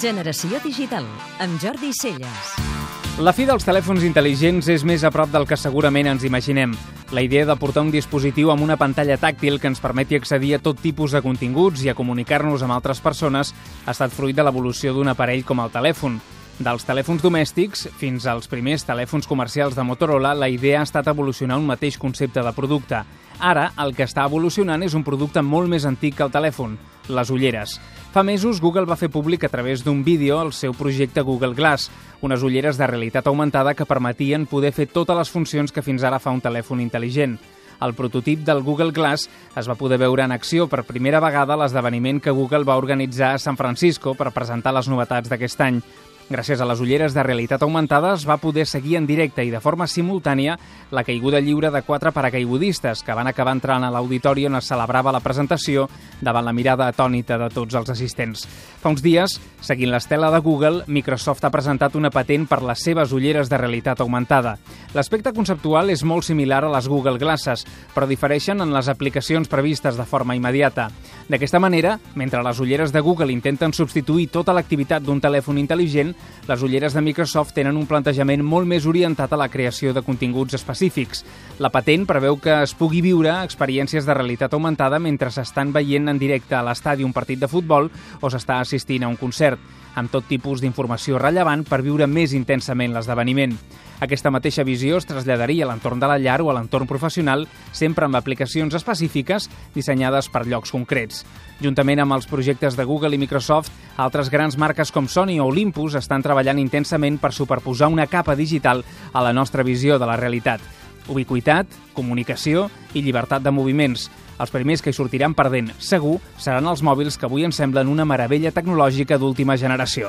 Generació digital, amb Jordi Celles. La fi dels telèfons intel·ligents és més a prop del que segurament ens imaginem. La idea de portar un dispositiu amb una pantalla tàctil que ens permeti accedir a tot tipus de continguts i a comunicar-nos amb altres persones ha estat fruit de l'evolució d'un aparell com el telèfon. Dels telèfons domèstics fins als primers telèfons comercials de Motorola, la idea ha estat evolucionar un mateix concepte de producte. Ara, el que està evolucionant és un producte molt més antic que el telèfon, les ulleres. Fa mesos, Google va fer públic a través d'un vídeo el seu projecte Google Glass, unes ulleres de realitat augmentada que permetien poder fer totes les funcions que fins ara fa un telèfon intel·ligent. El prototip del Google Glass es va poder veure en acció per primera vegada a l'esdeveniment que Google va organitzar a San Francisco per presentar les novetats d'aquest any. Gràcies a les ulleres de realitat augmentada es va poder seguir en directe i de forma simultània la caiguda lliure de quatre paracaigudistes que van acabar entrant a l'auditori on es celebrava la presentació davant la mirada atònita de tots els assistents. Fa uns dies, seguint l'estela de Google, Microsoft ha presentat una patent per les seves ulleres de realitat augmentada. L'aspecte conceptual és molt similar a les Google Glasses, però difereixen en les aplicacions previstes de forma immediata. D'aquesta manera, mentre les ulleres de Google intenten substituir tota l'activitat d'un telèfon intel·ligent, les ulleres de Microsoft tenen un plantejament molt més orientat a la creació de continguts específics. La patent preveu que es pugui viure experiències de realitat augmentada mentre s'estan veient en directe a l'estadi un partit de futbol o s'està assistint a un concert, amb tot tipus d'informació rellevant per viure més intensament l'esdeveniment. Aquesta mateixa visió es traslladaria a l'entorn de la llar o a l'entorn professional, sempre amb aplicacions específiques dissenyades per llocs concrets. Juntament amb els projectes de Google i Microsoft, altres grans marques com Sony o Olympus estan treballant intensament per superposar una capa digital a la nostra visió de la realitat. Ubiquitat, comunicació i llibertat de moviments. Els primers que hi sortiran perdent, segur, seran els mòbils que avui ens semblen una meravella tecnològica d'última generació.